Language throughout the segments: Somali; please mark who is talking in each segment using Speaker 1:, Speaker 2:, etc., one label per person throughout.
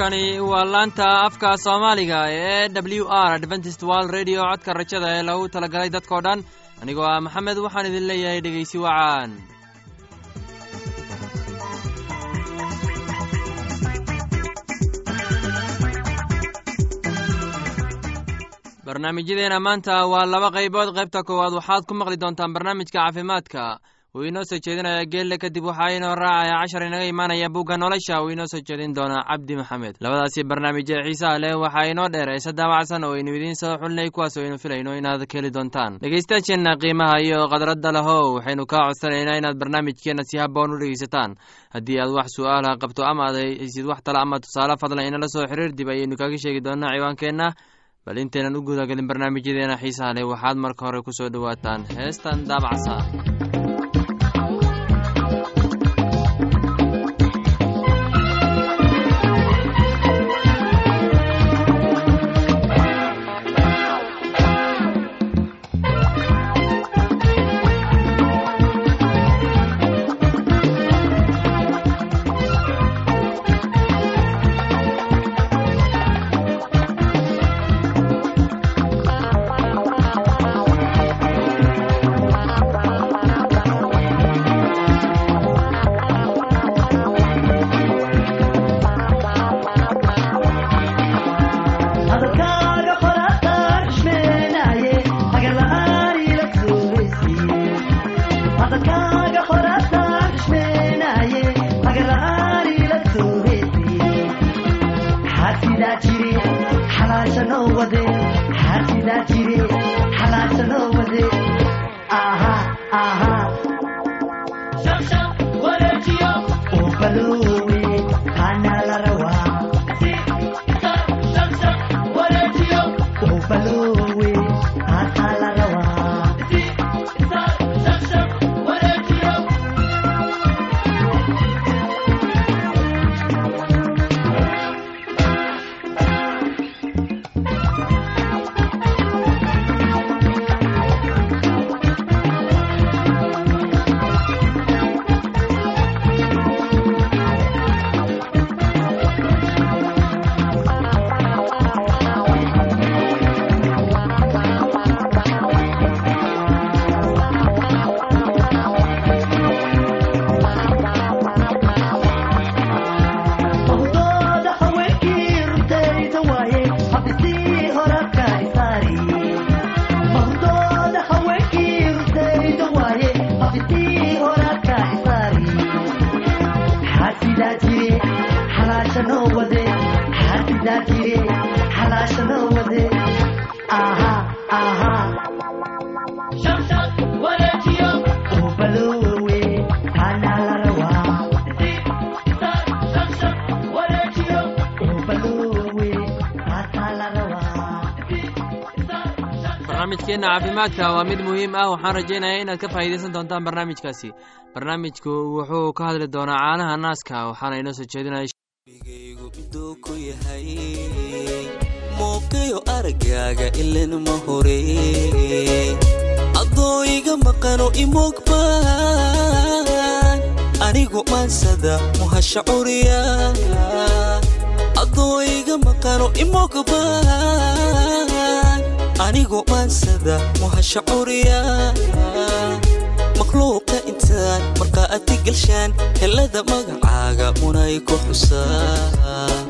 Speaker 1: halkani waa laanta afka soomaaliga ee w r adventist world radio. Codka rajada ee lagu talagalay dadkoo dhan. Anigoo ah maxamed waxaan idin leeyahay dhegeysi wacaan barnaamijyadeena maanta waa laba qaybood. Qaybta koowaad waxaad ku maqli doontaan barnaamijka caafimaadka uu inoo soo jeedinaya geelle kadib waxaa inoo raacaya cashar inaga imaanaya bugga nolosha. Uu inoo soo jeedin doonaa cabdi maxamed. Labadaasi barnaamij ee xiisaha leh waxaa inoo dheer eese daawacsan oo aynu idiin soo xulinay kuwaas oo aynu filayno inaad ka heli doontaan. Dhegeystayaasheenna qiimaha iyo khadradda lahow waxaynu kaa codsanaynaa inaad barnaamijkeenna si haboon u dhegeysataan haddii aad wax su'aalaha qabto ama aad haysid wax tale ama tusaale fadlan inala soo xiriir dib ayaynu kaga sheegi doonaa ciwaankeenna. Bal intaynan u gudagelin barnaamijyadeena xiisaha leh waxaad marka hore ku soo dhowaataan heestan daabacsa barnaamijkeenna caafimaadka waa mid muhiim ah. Waxaan rajaynayaa inaad ka faa'iidaysan doontaan barnaamijkaasi. Barnaamijku wuxuu ka hadli doonaa caanaha naaska waxaana inoo soo jeedinaya
Speaker 2: gaygu miduu ku yahay muuqiyo araggaaga ilan ma hore. Adoo iga maqano imogbaan anigu anigu maansada muhasha curiya makhluuqa intaan markaa ati galshaan helada magacaaga munay ku xusaa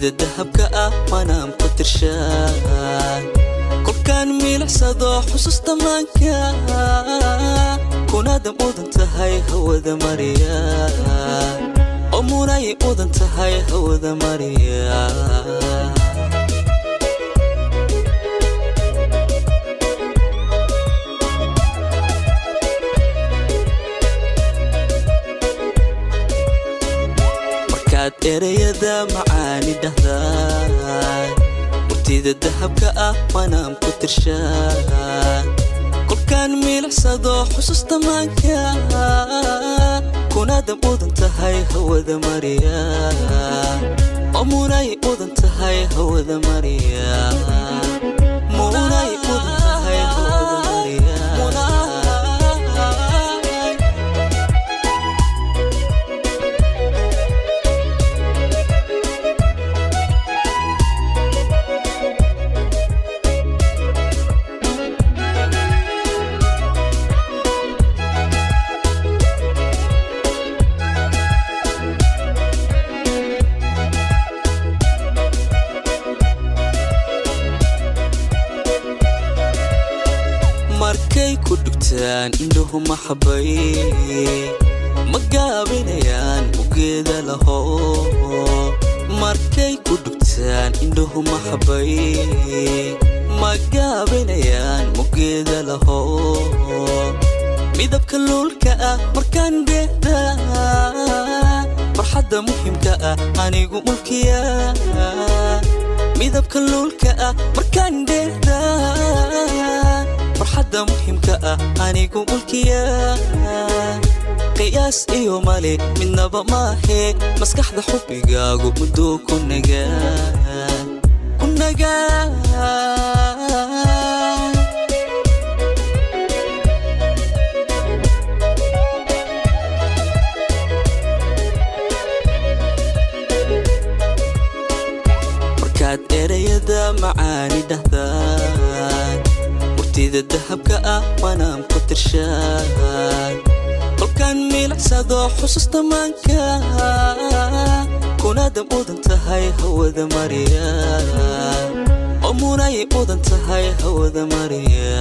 Speaker 2: murtida dahabka ah manaam ku tirshaan. Kolkaan miilicsado xusuusta maanka kunaada mudan tahay hawada mariya oo munay mudan tahay hawada mariya markaad ereyada macaani dhahdaa murtida dahabka ah manaam ku tirshaan kolkaan miilicsado xusuusta maanka. Kunaada mudan hawada mariya. Oo munay mudan tahay hawada mariya midabka luulka ah markaan dheehda farxadda muhimka ah anigu mulkiya. Qiyaas iyo male midnaba maahe maskaxda xubbigaagu mudduu ku nagaa macaani dhahdaan murtida dahabka ah waanaan ku tirshaan kolkaan miilicsado xusuusta maanka kunaada mudan tahay hawada mariya oo munay mudan tahay hawada mariya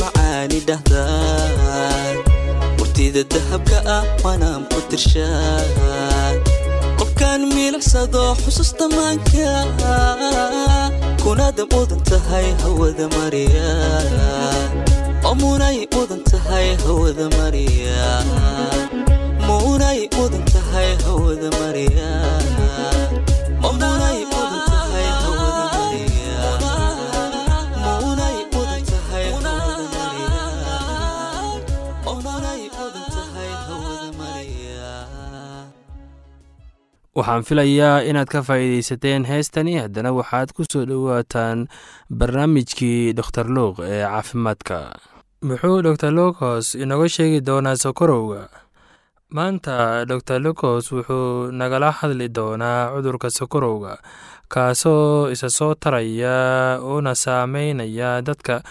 Speaker 2: macaani dhahdaan. Murtida dahabka ah waanaan ku tirshaan qofkaan miilicsado xusuusta maanka kunaada mudan tahay hawada mariya oo munay mudan tahay hawada mariya munay mudan tahay hawada mariya
Speaker 3: waxaan filayaa inaad ka faa'iidaysateen heestani. Haddana waxaad ku soo dhowaataan barnaamijkii doktor luuq ee caafimaadka. Muxuu dor lukos inooga sheegi doonaa sokorowga maanta dor lukos wuxuu nagala hadli doonaa cudurka sokorowga kaasoo isa soo taraya una saameynaya dadka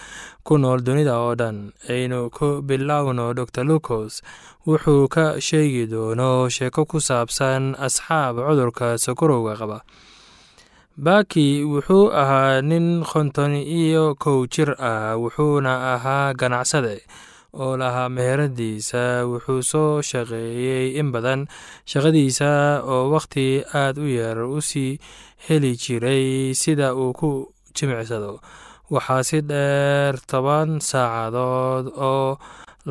Speaker 3: ku nool dunida oo dhan. Aynu ku bilowno dor lukos wuxuu ka sheegi doono sheeko ku saabsan asxaab cudurka sokorowga qaba. Baki wuxuu ahaa nin konton iyo kow jir ah wuxuuna ahaa ganacsade oo lahaa meheradiisa wuxuu soo shaqeeyey in badan shaqadiisa oo wakhti aad u yar u sii heli jiray sida uu ku jimicsado. Waxaa si dheer toban saacadood oo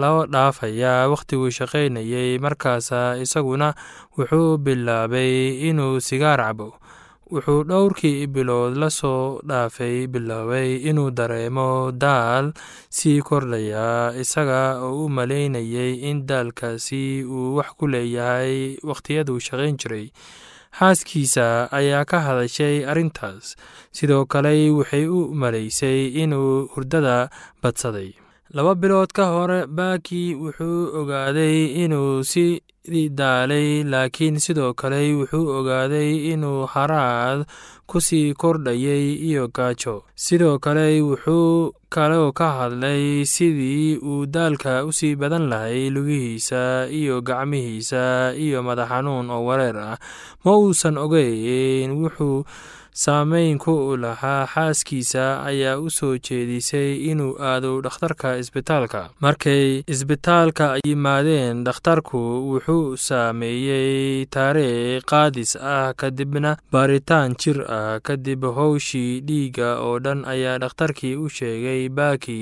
Speaker 3: loo dhaafaya wakhtiguu shaqaynayey markaasa isaguna wuxuu bilaabay inuu sigaar cabo wuxuu dhowrkii bilood la soo dhaafay biloobay inuu dareemo daal sii kordhaya isaga oo u malaynayay in daalkaasi uu wax ku leeyahay wakhtiyaduu shaqayn jiray. Xaaskiisa ayaa ka hadashay arrintaas sidoo kale waxay u malaysay inuu hurdada badsaday laba bilood ka hore baki wuxuu ogaaday inuu si daalay laakiin sidoo kale wuxuu ogaaday inuu haraad ku sii kordhayay iyo gaajo. Sidoo kale wuxuu kaloo ka hadlay sidii uu daalka u sii badan lahay lugihiisa iyo gacmihiisa iyo madax xanuun oo wareer ah. Ma uusan ogeyn wuxuu saameyn ku lahaa xaaskiisa ayaa u soo jeedisay inuu aado dhakhtarka isbitaalka. Markay isbitaalka yimaadeen dhakhtarku wuxuu saameeyey taariikh qaadis ah kadibna baaritaan jir ah kadib howshii dhiigga oo dhan ayaa dhakhtarkii u sheegay baaki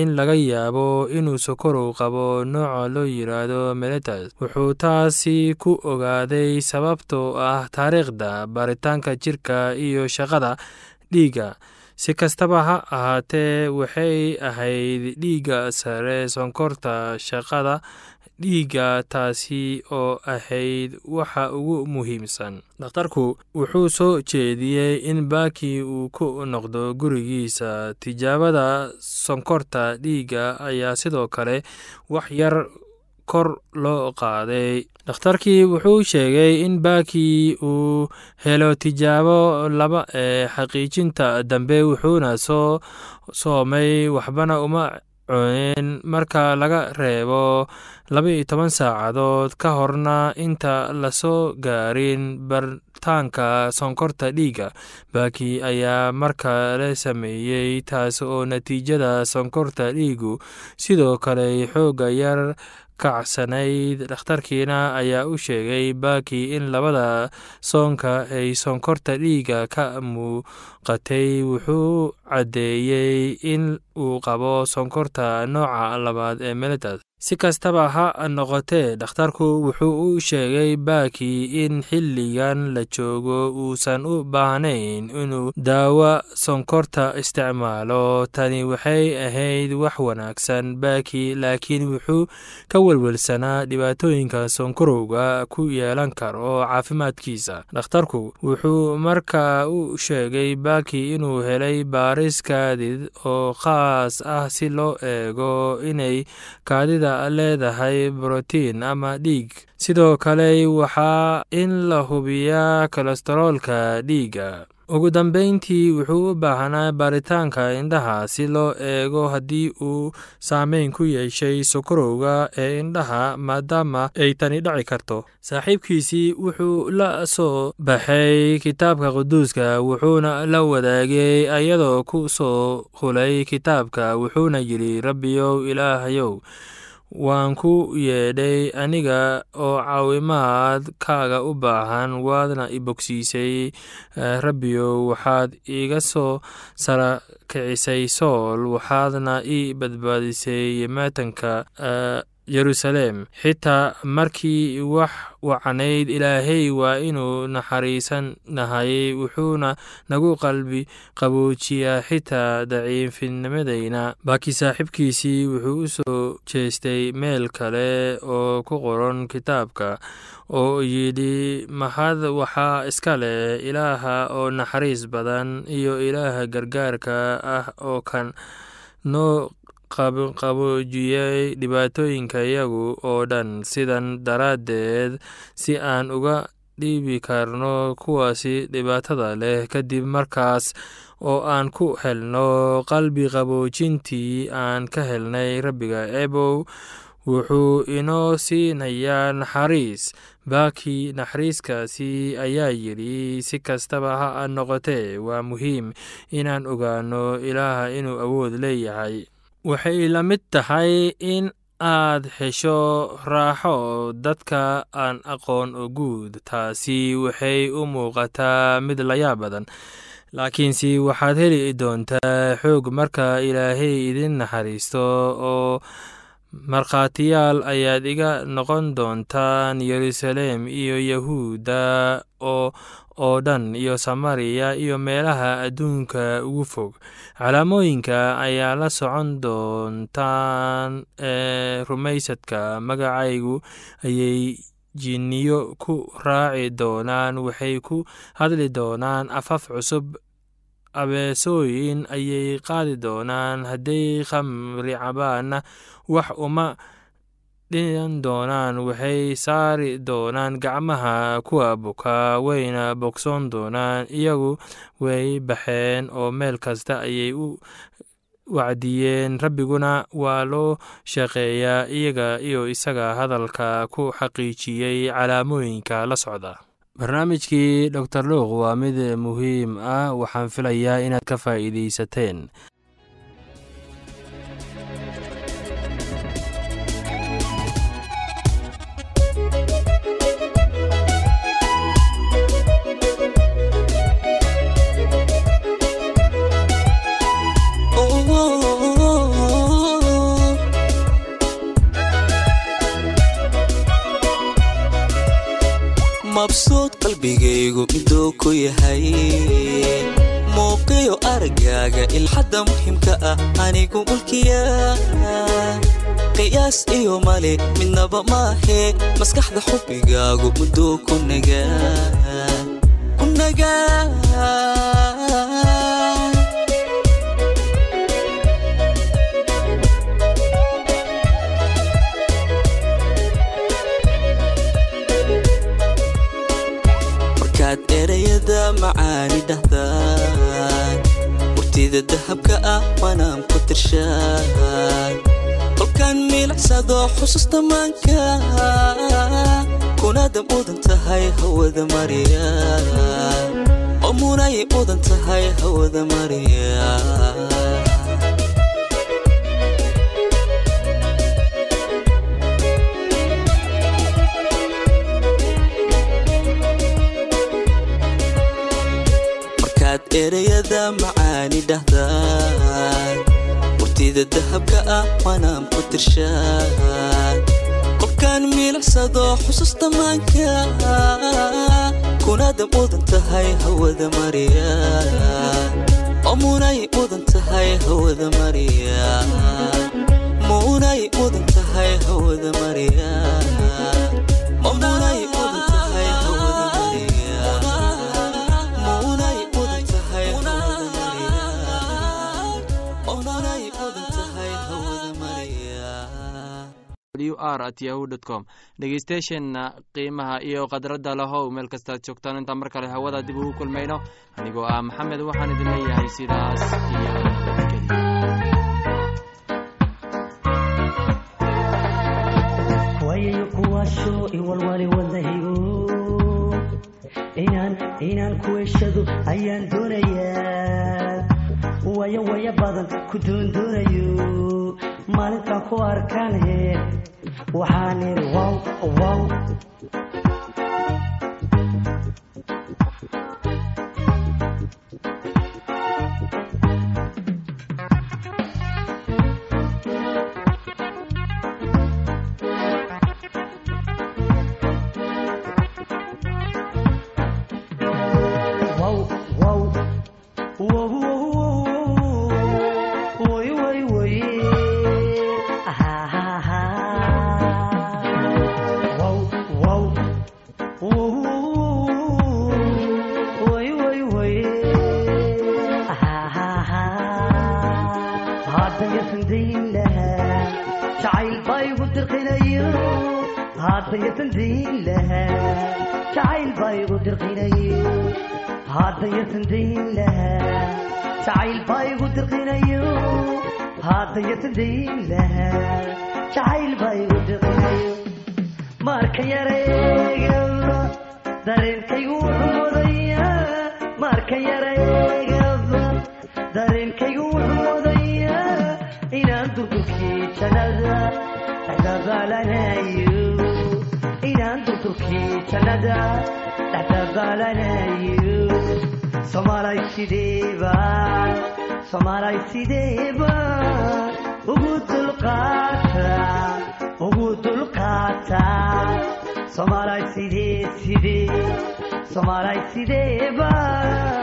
Speaker 3: in laga yaabo inuu sokorow qabo nooca loo yiraahdo meletas wuxuu taasi ku ogaaday sababtoo ah taariikhda baaritaanka jirka iyo shaqada dhiigga. Si kastaba ha ahaatee waxay ahayd dhiigga sare sonkorta shaqada dhiigga taasi oo ahayd waxa ugu muhiimsan. Dhakhtarku wuxuu soo jeediyey in baaki uu ku noqdo gurigiisa. Tijaabada sonkorta dhiigga ayaa sidoo kale wax yar kor loo qaaday. Dhakhtarkii wuxuu sheegay in baaki uu helo tijaabo laba ee xaqiijinta dambe wuxuuna soo soomay waxbana uma cuneen marka laga reebo laba-iyo saacadood ka horna inta la soo gaarin bartaanka sonkorta dhiigga baaki ayaa markale sameeyey taas oo natiijada sonkorta dhiigu sidoo kale xooga yar kacsanayd dhakhtarkiina ayaa u sheegay baaki in labada soonka ay sonkorta dhiiga ka muuqatay. Wuxuu caddeeyey in uu qabo sonkorta nooca labaad ee meletas si kastaba ha noqotee dhakhtarku wuxuu u sheegay baaki in xilligan la joogo uusan u baahnayn inuu daawo sonkorta isticmaalo. Tani waxay ahayd wax wanaagsan baaki laakiin wuxuu ka welwelsanaa dhibaatooyinka sonkorowga ku yeelan karo caafimaadkiisa. Dhakhtarku wuxuu markaa u sheegay baaki inuu helay baaris kaadid oo khaas ah si loo eego inay kaadida leedahay brotiin ama dhiig. Sidoo kale waxaa in la hubiyaa kolestaroolka dhiigga. Ugu dambeyntii wuxuu u baahnaa baaritaanka indhaha si loo eego haddii uu saameyn ku yeeshay sokorowga ee indhaha maadaama ay tani dhaci karto. Saaxiibkiisii wuxuu la soo baxay kitaabka quduuska wuxuuna la wadaagay ayadoo ku soo hulay kitaabka wuxuuna yidhi rabbiyow ilaahayow waan ku yeedhay aniga oo caawimaad kaaga u baahan waadna i bogsiisay. Rabbiyow waxaad iga soo sara kicisay sool waxaadna ii badbaadisay maatanka yeruusaleem xitaa markii wax wacnayd ilaahay waa inuu naxariisan nahay wuxuuna nagu qalbi qaboojiyaa xitaa daciifinimadayna baaki saaxiibkiisii wuxuu u soo jeestay meel kale oo ku qoran kitaabka oo yidhi mahad waxaa iska leh ilaaha oo naxariis badan iyo ilaaha gargaarka ah oo kan noo qaboojiyey dhibaatooyinka iyagu oo dhan sidan daraaddeed si aan uga dhiibi karno kuwaasi dhibaatada leh. Kadib markaas oo aan ku helno qalbi qaboojintii aan ka helnay rabbiga ebow wuxuu inoo siinayaa naxariis. Baaki naxariiskaasi ayaa yidhi si kastaba ha noqotee waa muhiim inaan ogaano ilaaha inuu awood leeyahay waxay la mid tahay in aad hesho raaxo dadka aan aqoon oo guud. Taasi waxay u muuqataa mid layaab badan. Laakiinse waxaad heli doontaa xoog marka ilaahay idin naxariisto oo markhaatiyaal ayaad iga noqon doontaan yeruusaleem iyo yahuudda oo oo dhan iyo samariya iyo meelaha adduunka ugu fog. Calaamooyinka ayaa la socon doontaan ee rumaysadka magacaygu ayay jinniyo ku raaci doonaan waxay ku hadli doonaan afaf cusub abeesooyin ayay qaadi doonaan. Hadday khamri cabaanna wax uma dhinan doonaan waxay saari doonaan gacmaha kuwa bukaa wayna bogsoon doonaan. Iyagu way baxeen oo meel kasta ayay u wacdiyeen. Rabbiguna waa loo shaqeeyaa iyaga iyo isaga hadalka ku xaqiijiyey calaamooyinka la socda barnaamijkii dor luuq waa mid muhiim ah waxaan filayaa inaad ka faa'iidaysateen
Speaker 2: mabsuud qalbigaygu miduu ku yahay. Muuqiyo aragaaga ilxadda muhiimka ah anigu mulkiya. Qiyaas iyo male midnaba maahee maskaxda xubbigaagu muduu ku nagaa murtida dahabka ah wanaan ku tirshaan. Kolkaan miilicsado xusuusta maanka kunaada mudan tahay hawada mariya oo munay mudan tahay hawada mariya erayada macaani dhahdaan. Murtida dahabka ah wanaan ku tirshaan. Kolkaan miilicsado xusuusta maanka kunaada mudan tahay hawada mariya oo munay mudan tahay hawada mariya munay mudan tahay hawada mariya
Speaker 1: w r at yahu com. Dhegeystayaasheenna qiimaha iyo khadradda lahow meel kastaad joogtaan intaan mar kale hawada dib ugu kulmayno. Anigoo ah maxamed waxaan idin leeyahay sidaas iyo
Speaker 4: inaan inaan ku heshado ayaan doonayaa wayo waya badan ku doondoonayo maalintaan ku arkaan waxaan wow wow wow lahaa jacayl baa igu dirqinayo haddaya sandayn lahaa jacayl baa igu dirqinayo haddaya sandayn lahaa jacayl baa igu dirqinayo haddaya sandayn lahaa jacayl baa igu dirqinayo marka yareegaba dareenkaygu mudaya sidee sidee soomaalay sideebaan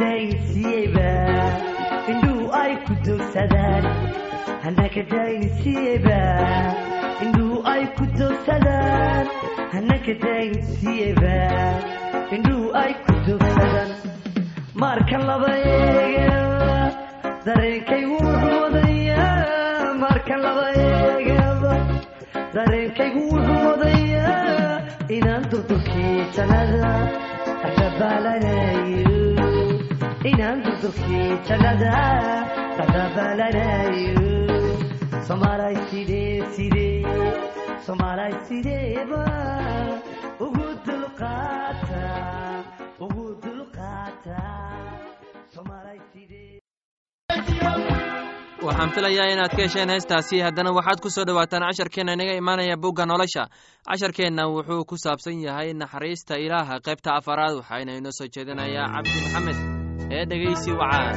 Speaker 4: daynsiiyeyba indhuhu ay ku dogsadaan hananka daynsiiyeyba indhuhu ay ku dogsadaan hananka daynsiiyeyba indhuhu ay ku dogsadaan markan laba eegaba dareenkaygu wuxuu wadayaa markan laba eegaba dareenkaygu wuxuu wadayaa inaan durdurkii jannada dhexdabaalanayo
Speaker 1: waxaan filayaa inaad ka hesheen heestaasi. Haddana waxaad ku soo dhowaataan casharkeenna inaga imaanaya bugga nolosha. Casharkeenna wuxuu ku saabsan yahay naxariista ilaaha qaybta afaraad waxaana inoo soo jeedinayaa cabdi maxamed ee dhegeysi wacaan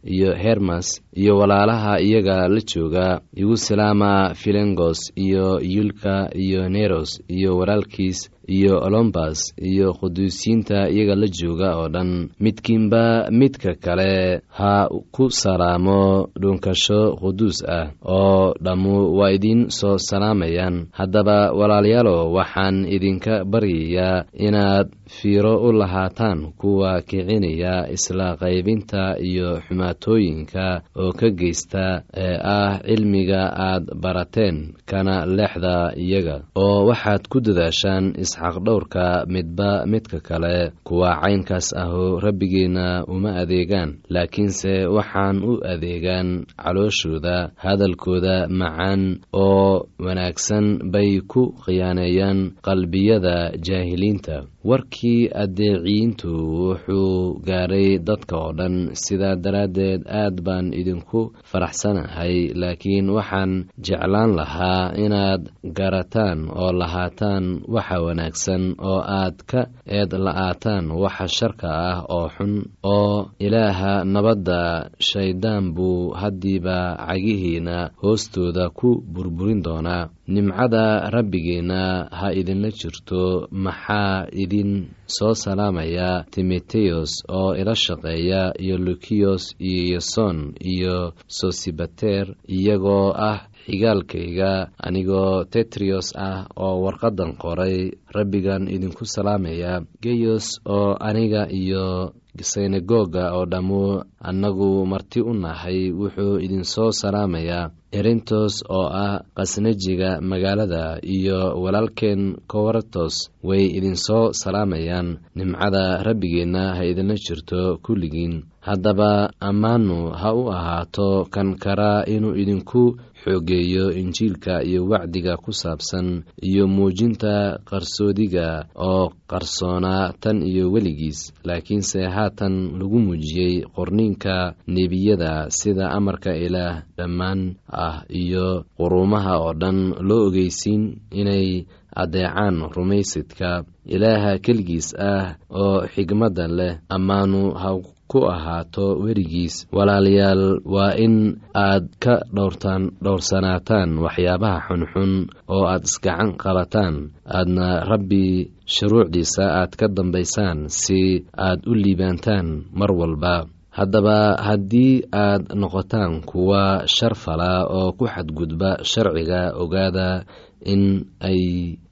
Speaker 5: iyo hermas iyo walaalaha iyaga la jooga igu salaama filengos iyo yulka iyo neros iyo walaalkiis iyo olombas iyo quduusiyiinta iyaga la jooga oo dhan midkiinba midka kale ha ku salaamo dhunkasho quduus ah oo dhammu waa idiin soo salaamayaan. Haddaba walaalayaalo waxaan idinka baryayaa inaad fiiro u lahaataan kuwa kicinaya isla qaybinta iyo xumaatooyinka oo ka geysta ee ah cilmiga aad barateen kana leexda iyaga oo waxaad ku dadaashaan isxaqdhowrka midba midka kale kuwa caynkaas ahu rabbigeenna uma adeegaan laakiinse waxaan u adeegaan calooshooda hadalkooda macaan oo wanaagsan bay ku khiyaaneeyaan qalbiyada jaahiliinta warkii addeeciyiintu wuxuu gaadhay dadka oo dhan sidaa daraaddeed aad baan idinku faraxsanahay laakiin waxaan jeclaan lahaa inaad garataan oo lahaataan waxa wanaagsan oo aad ka eed la'aataan waxa sharka ah oo xun oo ilaaha nabadda shayddaan buu haddiiba cagihiina hoostooda ku burburin doonaa. Nimcada rabbigeenna ha idinla jirto maxaa idin soo salaamaya timoteyos oo ila shaqeeya iyo lukiyos iyo yason iyo sosibater iyagoo ah xigaalkayga anigoo tetriyos ah oo warqaddan qoray rabbigan idinku salaamaya. Geyos oo aniga iyo synagoga oo dhammu annagu marti u nahay wuxuu idin soo salaamayaa erintos oo ah khasnajiga magaalada iyo walaalkeen kowartos way idin soo salaamayaan. Nimcada rabbigeenna ha idinla jirto kulligiin. Haddaba ammaanu ha u ahaato kan karaa inuu idinku xoogeeyo injiilka iyo wacdiga ku saabsan iyo muujinta qarsoodiga oo qarsoonaa tan iyo weligiis. Laakiinse haatan lagu muujiyey qorniinka nebiyada sida amarka ilaah dhammaan ah iyo quruumaha oo dhan loo ogeysiin inay addeecaan rumaysidka ilaaha keligiis ah oo xigmadda leh ammaanu ha ku ahaato werigiis. Walaalayaal waa in aad ka dhowrtaan dhowrsanaataan waxyaabaha xunxun oo aad isgacan qabataan aadna rabbi shuruucdiisa aad ka dambaysaan si aad u liibaantaan mar walba. Haddaba haddii aad noqotaan kuwa shar fala oo ku xadgudba sharciga ogaada in ay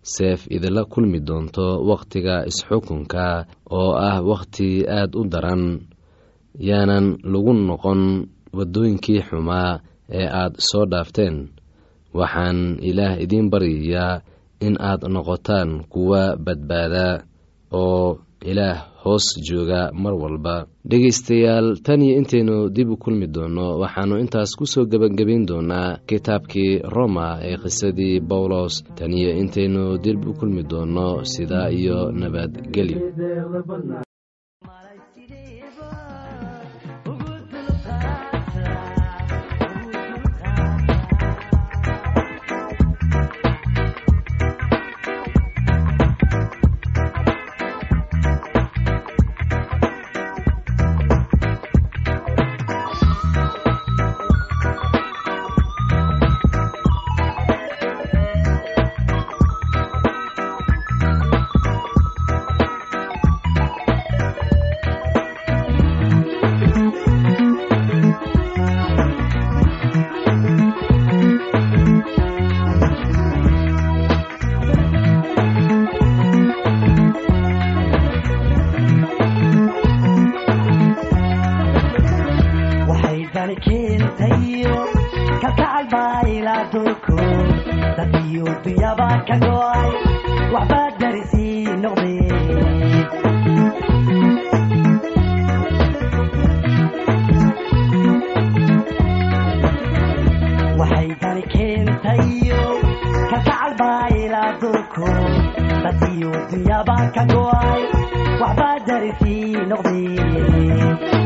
Speaker 5: seef idinla kulmi doonto wakhtiga isxukunka oo ah wakhti aad u daran yaanan lagu noqon waddooyinkii xumaa ee aad soo dhaafteen. Waxaan ilaah idiin baryayaa in aad noqotaan kuwa badbaada oo ilaah hoos jooga mar walba. Dhegaystayaal tan iyo intaynu dib u kulmi doonno waxaannu intaas ku soo gebangebayn doonaa kitaabkii roma ee qisadii bawlos tan iyo intaynu dib u kulmi doonno sidaa iyo nabadgelyo
Speaker 4: dani keentayo kalkacal baa ilaa dulku dad iyo dunyaba ka go'ay waxbaa darisii noqdee waxay dani keentayo kalkacal baa ilaa dulku dad iyo dunyaba ka go'ay waxbaa darisii noqdee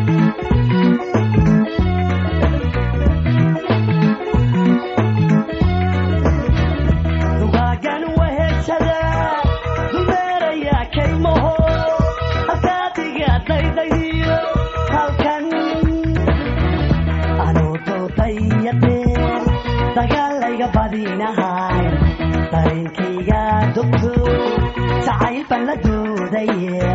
Speaker 4: badinahay dareenkayga dogto jacayl baan la doodaya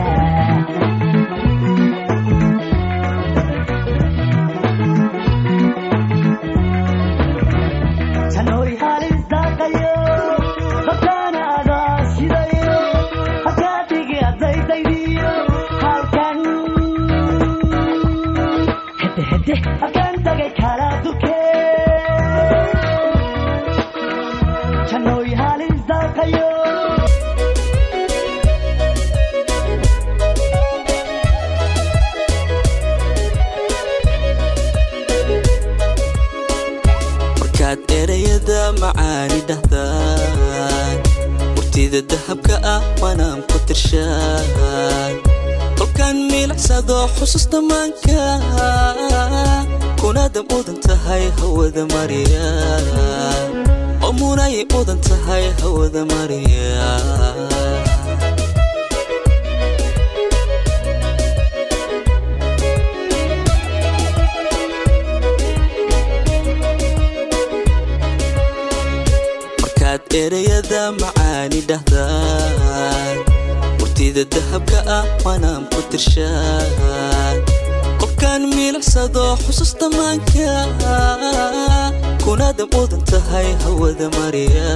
Speaker 2: macaani dhahdaan murtida dahabka ah waanaan ku tirshaan. Kolkaan miilicsado xusuus dhammaanka kunaada mudan tahay hawada mariya oo munay mudan tahay hawada mariya erayada macaani dhahdaan. Murtida dahabka ah waanaan ku tirshaan. Kolkaan miilicsado xusuus dhammaanka kunaada mudan tahay hawada mariya.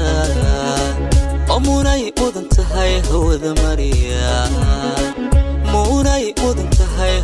Speaker 2: Oo munay mudan tahay hawada mariya. Munay mudan tahay